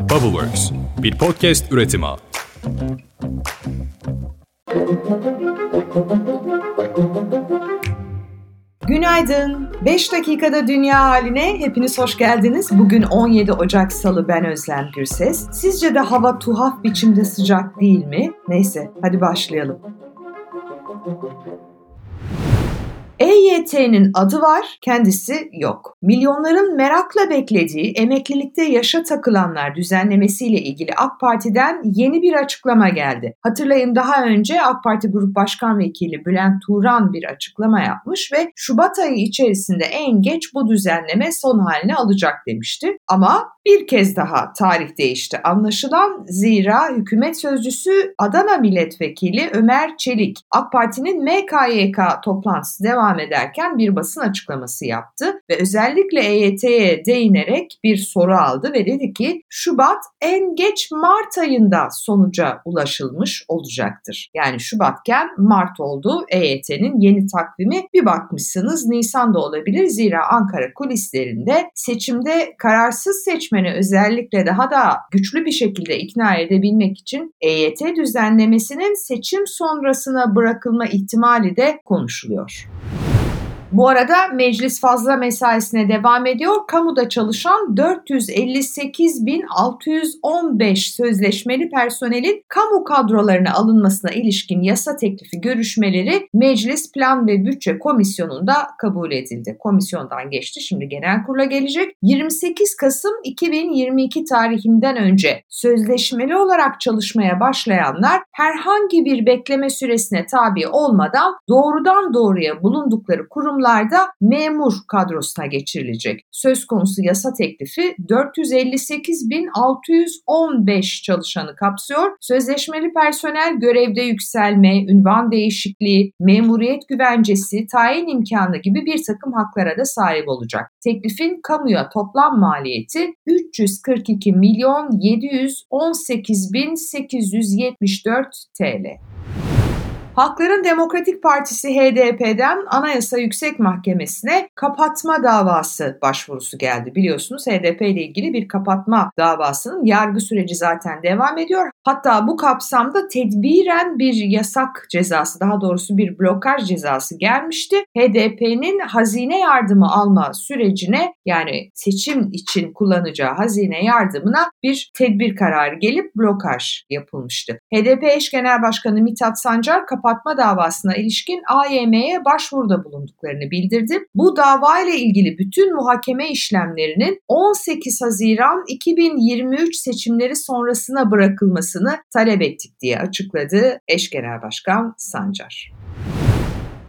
Bubbleworks, bir podcast üretimi. Günaydın. 5 dakikada dünya haline hepiniz hoş geldiniz. Bugün 17 Ocak Salı ben Özlem Gürses. Sizce de hava tuhaf biçimde sıcak değil mi? Neyse hadi başlayalım. EYT'nin adı var, kendisi yok. Milyonların merakla beklediği emeklilikte yaşa takılanlar düzenlemesiyle ilgili AK Parti'den yeni bir açıklama geldi. Hatırlayın daha önce AK Parti Grup Başkan Vekili Bülent Turan bir açıklama yapmış ve Şubat ayı içerisinde en geç bu düzenleme son haline alacak demişti. Ama bir kez daha tarih değişti anlaşılan zira hükümet sözcüsü Adana Milletvekili Ömer Çelik AK Parti'nin MKYK toplantısı devam ederken bir basın açıklaması yaptı ve özellikle EYT'ye değinerek bir soru aldı ve dedi ki Şubat en geç Mart ayında sonuca ulaşılmış olacaktır. Yani Şubatken Mart oldu EYT'nin yeni takvimi bir bakmışsınız Nisan'da olabilir zira Ankara kulislerinde seçimde kararsız seçmeni özellikle daha da güçlü bir şekilde ikna edebilmek için EYT düzenlemesinin seçim sonrasına bırakılma ihtimali de konuşuluyor. Bu arada meclis fazla mesaisine devam ediyor. Kamuda çalışan 458.615 sözleşmeli personelin kamu kadrolarına alınmasına ilişkin yasa teklifi görüşmeleri Meclis Plan ve Bütçe Komisyonu'nda kabul edildi. Komisyondan geçti şimdi genel kurula gelecek. 28 Kasım 2022 tarihinden önce sözleşmeli olarak çalışmaya başlayanlar herhangi bir bekleme süresine tabi olmadan doğrudan doğruya bulundukları kurum kurumlarda memur kadrosuna geçirilecek. Söz konusu yasa teklifi 458.615 çalışanı kapsıyor. Sözleşmeli personel görevde yükselme, ünvan değişikliği, memuriyet güvencesi, tayin imkanı gibi bir takım haklara da sahip olacak. Teklifin kamuya toplam maliyeti 342 milyon 718 bin 874 TL. Halkların Demokratik Partisi HDP'den Anayasa Yüksek Mahkemesi'ne kapatma davası başvurusu geldi. Biliyorsunuz HDP ile ilgili bir kapatma davasının yargı süreci zaten devam ediyor. Hatta bu kapsamda tedbiren bir yasak cezası daha doğrusu bir blokaj cezası gelmişti. HDP'nin hazine yardımı alma sürecine yani seçim için kullanacağı hazine yardımına bir tedbir kararı gelip blokaj yapılmıştı. HDP eş genel başkanı Mithat Sancar kapatma davasına ilişkin AYM'ye başvuruda bulunduklarını bildirdi. Bu dava ile ilgili bütün muhakeme işlemlerinin 18 Haziran 2023 seçimleri sonrasına bırakılmasını talep ettik diye açıkladı eş genel başkan Sancar.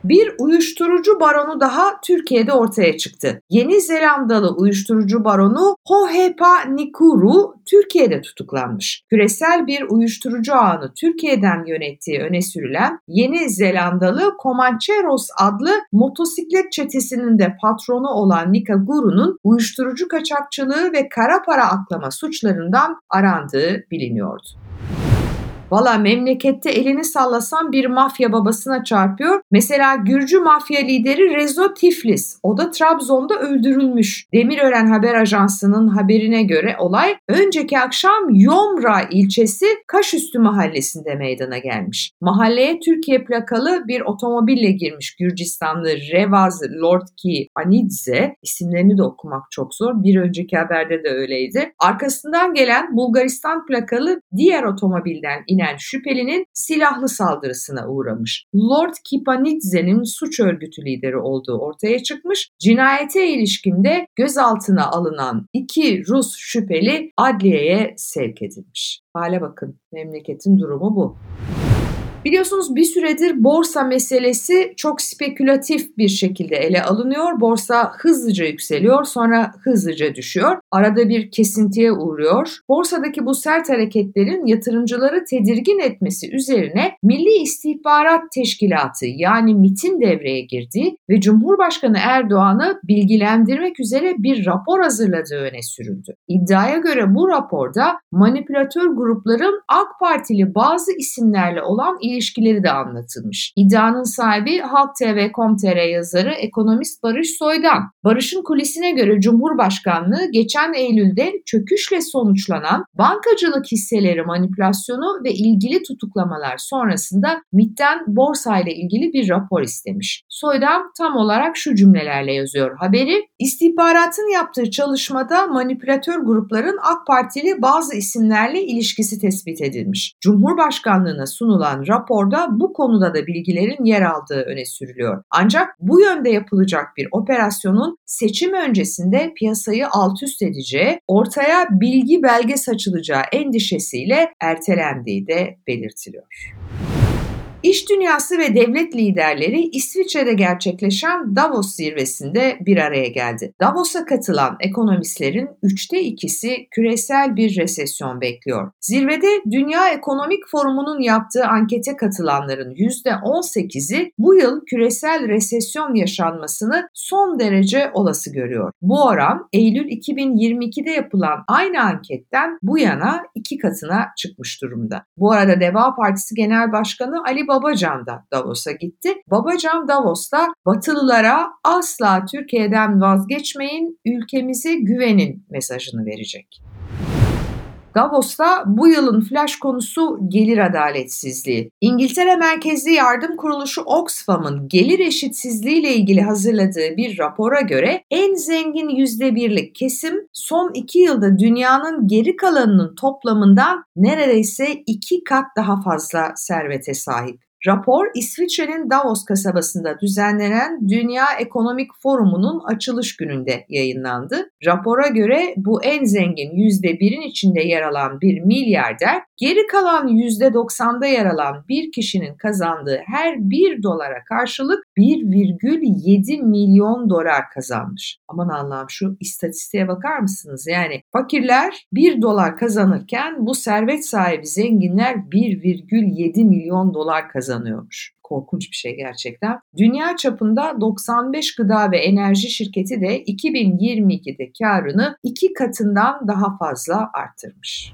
Bir uyuşturucu baronu daha Türkiye'de ortaya çıktı. Yeni Zelandalı uyuşturucu baronu Hohepa Nikuru Türkiye'de tutuklanmış. Küresel bir uyuşturucu ağını Türkiye'den yönettiği öne sürülen Yeni Zelandalı Comancheros adlı motosiklet çetesinin de patronu olan Nika Guru'nun uyuşturucu kaçakçılığı ve kara para aklama suçlarından arandığı biliniyordu. Valla memlekette elini sallasan bir mafya babasına çarpıyor. Mesela Gürcü mafya lideri Rezo Tiflis. O da Trabzon'da öldürülmüş. Demirören Haber Ajansı'nın haberine göre olay önceki akşam Yomra ilçesi Kaşüstü mahallesinde meydana gelmiş. Mahalleye Türkiye plakalı bir otomobille girmiş Gürcistanlı Revaz Lordki Anidze. İsimlerini de okumak çok zor. Bir önceki haberde de öyleydi. Arkasından gelen Bulgaristan plakalı diğer otomobilden inen inen şüphelinin silahlı saldırısına uğramış. Lord Kipanidze'nin suç örgütü lideri olduğu ortaya çıkmış. Cinayete ilişkinde gözaltına alınan iki Rus şüpheli adliyeye sevk edilmiş. Hale bakın memleketin durumu bu. Biliyorsunuz bir süredir borsa meselesi çok spekülatif bir şekilde ele alınıyor. Borsa hızlıca yükseliyor sonra hızlıca düşüyor. Arada bir kesintiye uğruyor. Borsadaki bu sert hareketlerin yatırımcıları tedirgin etmesi üzerine Milli İstihbarat Teşkilatı yani MIT'in devreye girdiği ve Cumhurbaşkanı Erdoğan'ı bilgilendirmek üzere bir rapor hazırladığı öne sürüldü. İddiaya göre bu raporda manipülatör grupların AK Partili bazı isimlerle olan ilişkileri de anlatılmış. İddianın sahibi Halk TV Com.tr yazarı ekonomist Barış Soydan. Barış'ın kulisine göre Cumhurbaşkanlığı geçen Eylül'de çöküşle sonuçlanan bankacılık hisseleri manipülasyonu ve ilgili tutuklamalar sonrasında MIT'ten borsayla ilgili bir rapor istemiş. Soydan tam olarak şu cümlelerle yazıyor haberi. İstihbaratın yaptığı çalışmada manipülatör grupların AK Partili bazı isimlerle ilişkisi tespit edilmiş. Cumhurbaşkanlığına sunulan raporda bu konuda da bilgilerin yer aldığı öne sürülüyor. Ancak bu yönde yapılacak bir operasyonun seçim öncesinde piyasayı alt üst edeceği, ortaya bilgi belge saçılacağı endişesiyle ertelendiği de belirtiliyor. İş dünyası ve devlet liderleri İsviçre'de gerçekleşen Davos zirvesinde bir araya geldi. Davos'a katılan ekonomistlerin üçte ikisi küresel bir resesyon bekliyor. Zirvede Dünya Ekonomik Forumu'nun yaptığı ankete katılanların %18'i bu yıl küresel resesyon yaşanmasını son derece olası görüyor. Bu oran Eylül 2022'de yapılan aynı anketten bu yana iki katına çıkmış durumda. Bu arada Deva Partisi Genel Başkanı Ali Babacan da Davos'a gitti. Babacan Davos'ta Batılılara asla Türkiye'den vazgeçmeyin, ülkemize güvenin mesajını verecek. Davos'ta bu yılın flash konusu gelir adaletsizliği. İngiltere merkezli yardım kuruluşu Oxfam'ın gelir eşitsizliği ile ilgili hazırladığı bir rapora göre en zengin %1'lik kesim son iki yılda dünyanın geri kalanının toplamından neredeyse iki kat daha fazla servete sahip. Rapor İsviçre'nin Davos kasabasında düzenlenen Dünya Ekonomik Forumu'nun açılış gününde yayınlandı. Rapora göre bu en zengin %1'in içinde yer alan bir milyarder, geri kalan %90'da yer alan bir kişinin kazandığı her 1 dolara karşılık 1,7 milyon dolar kazanmış. Aman Allah'ım şu istatistiğe bakar mısınız? Yani fakirler 1 dolar kazanırken bu servet sahibi zenginler 1,7 milyon dolar kazanıyormuş korkunç bir şey gerçekten. Dünya çapında 95 gıda ve enerji şirketi de 2022'de karını iki katından daha fazla arttırmış.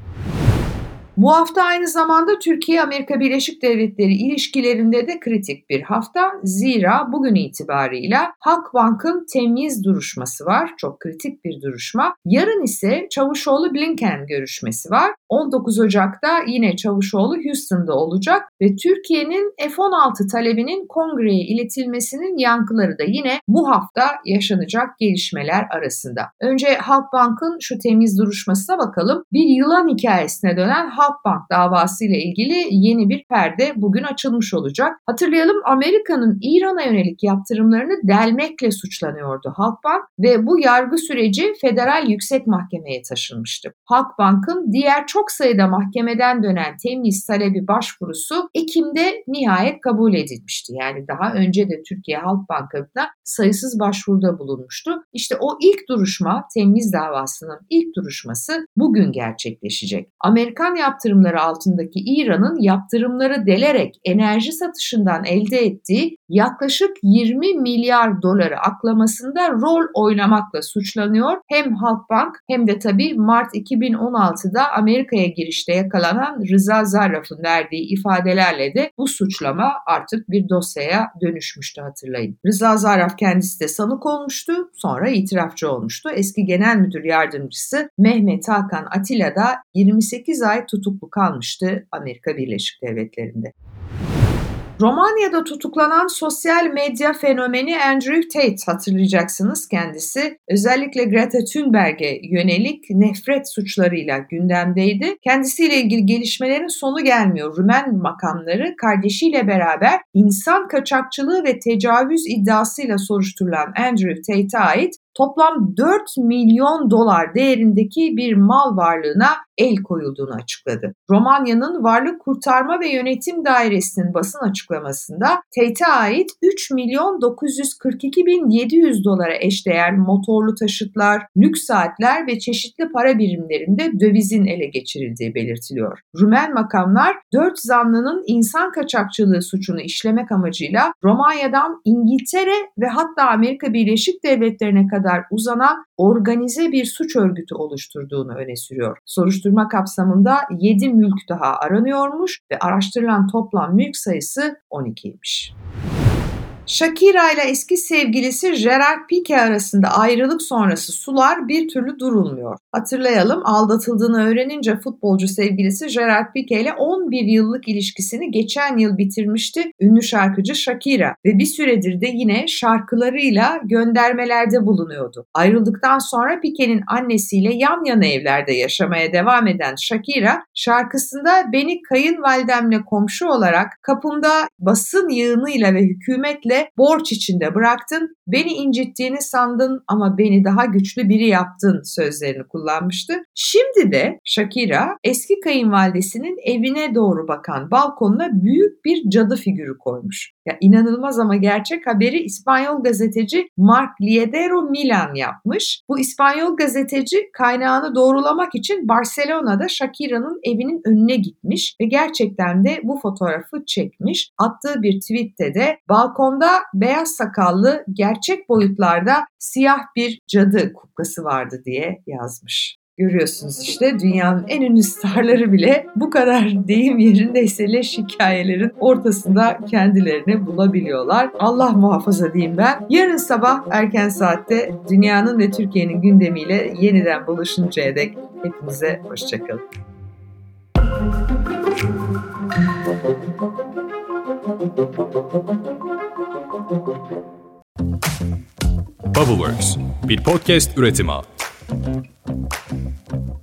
Bu hafta aynı zamanda Türkiye-Amerika Birleşik Devletleri ilişkilerinde de kritik bir hafta. Zira bugün itibarıyla Halkbank'ın temyiz duruşması var. Çok kritik bir duruşma. Yarın ise Çavuşoğlu-Blinken görüşmesi var. 19 Ocak'ta yine Çavuşoğlu Houston'da olacak ve Türkiye'nin F-16 talebinin kongreye iletilmesinin yankıları da yine bu hafta yaşanacak gelişmeler arasında. Önce Halkbank'ın şu temiz duruşmasına bakalım. Bir yılan hikayesine dönen Halk Halkbank davası ile ilgili yeni bir perde bugün açılmış olacak. Hatırlayalım Amerika'nın İran'a yönelik yaptırımlarını delmekle suçlanıyordu Halkbank ve bu yargı süreci Federal Yüksek Mahkeme'ye taşınmıştı. Halkbank'ın diğer çok sayıda mahkemeden dönen temiz talebi başvurusu Ekim'de nihayet kabul edilmişti. Yani daha önce de Türkiye Halk Bankası'na sayısız başvuruda bulunmuştu. İşte o ilk duruşma, temiz davasının ilk duruşması bugün gerçekleşecek. Amerikan yaptırımları yaptırımları altındaki İran'ın yaptırımları delerek enerji satışından elde ettiği yaklaşık 20 milyar doları aklamasında rol oynamakla suçlanıyor. Hem Halkbank hem de tabii Mart 2016'da Amerika'ya girişte yakalanan Rıza Zarraf'ın verdiği ifadelerle de bu suçlama artık bir dosyaya dönüşmüştü hatırlayın. Rıza Zarraf kendisi de sanık olmuştu, sonra itirafçı olmuştu. Eski Genel Müdür Yardımcısı Mehmet Hakan Atilla da 28 ay tutuklu kalmıştı Amerika Birleşik Devletleri'nde. Romanya'da tutuklanan sosyal medya fenomeni Andrew Tate hatırlayacaksınız kendisi. Özellikle Greta Thunberg'e yönelik nefret suçlarıyla gündemdeydi. Kendisiyle ilgili gelişmelerin sonu gelmiyor. Rumen makamları kardeşiyle beraber insan kaçakçılığı ve tecavüz iddiasıyla soruşturulan Andrew Tate'e ait toplam 4 milyon dolar değerindeki bir mal varlığına el koyulduğunu açıkladı. Romanya'nın Varlık Kurtarma ve Yönetim Dairesi'nin basın açıklamasında Tate'e ait 3 milyon 942 bin 700 dolara eşdeğer motorlu taşıtlar, lüks saatler ve çeşitli para birimlerinde dövizin ele geçirildiği belirtiliyor. Rumen makamlar 4 zanlının insan kaçakçılığı suçunu işlemek amacıyla Romanya'dan İngiltere ve hatta Amerika Birleşik Devletleri'ne kadar kadar uzanan organize bir suç örgütü oluşturduğunu öne sürüyor. Soruşturma kapsamında 7 mülk daha aranıyormuş ve araştırılan toplam mülk sayısı 12'ymiş. Shakira ile eski sevgilisi Gerard Pique arasında ayrılık sonrası sular bir türlü durulmuyor. Hatırlayalım aldatıldığını öğrenince futbolcu sevgilisi Gerard Pique ile 11 yıllık ilişkisini geçen yıl bitirmişti ünlü şarkıcı Shakira ve bir süredir de yine şarkılarıyla göndermelerde bulunuyordu. Ayrıldıktan sonra Pique'nin annesiyle yan yana evlerde yaşamaya devam eden Shakira şarkısında beni kayınvalidemle komşu olarak kapımda basın yığınıyla ve hükümetle de borç içinde bıraktın, beni incittiğini sandın ama beni daha güçlü biri yaptın sözlerini kullanmıştı. Şimdi de Shakira eski kayınvalidesinin evine doğru bakan balkonuna büyük bir cadı figürü koymuş. Ya inanılmaz ama gerçek haberi İspanyol gazeteci Mark Liedero Milan yapmış. Bu İspanyol gazeteci kaynağını doğrulamak için Barcelona'da Shakira'nın evinin önüne gitmiş ve gerçekten de bu fotoğrafı çekmiş. Attığı bir tweette de balkonda beyaz sakallı gerçek boyutlarda siyah bir cadı kuklası vardı diye yazmış. Görüyorsunuz işte dünyanın en ünlü starları bile bu kadar deyim yerindeyse leş hikayelerin ortasında kendilerini bulabiliyorlar. Allah muhafaza diyeyim ben. Yarın sabah erken saatte dünyanın ve Türkiye'nin gündemiyle yeniden buluşuncaya dek hepinize hoşçakalın. Bubbleworks bir podcast üretimi. thank you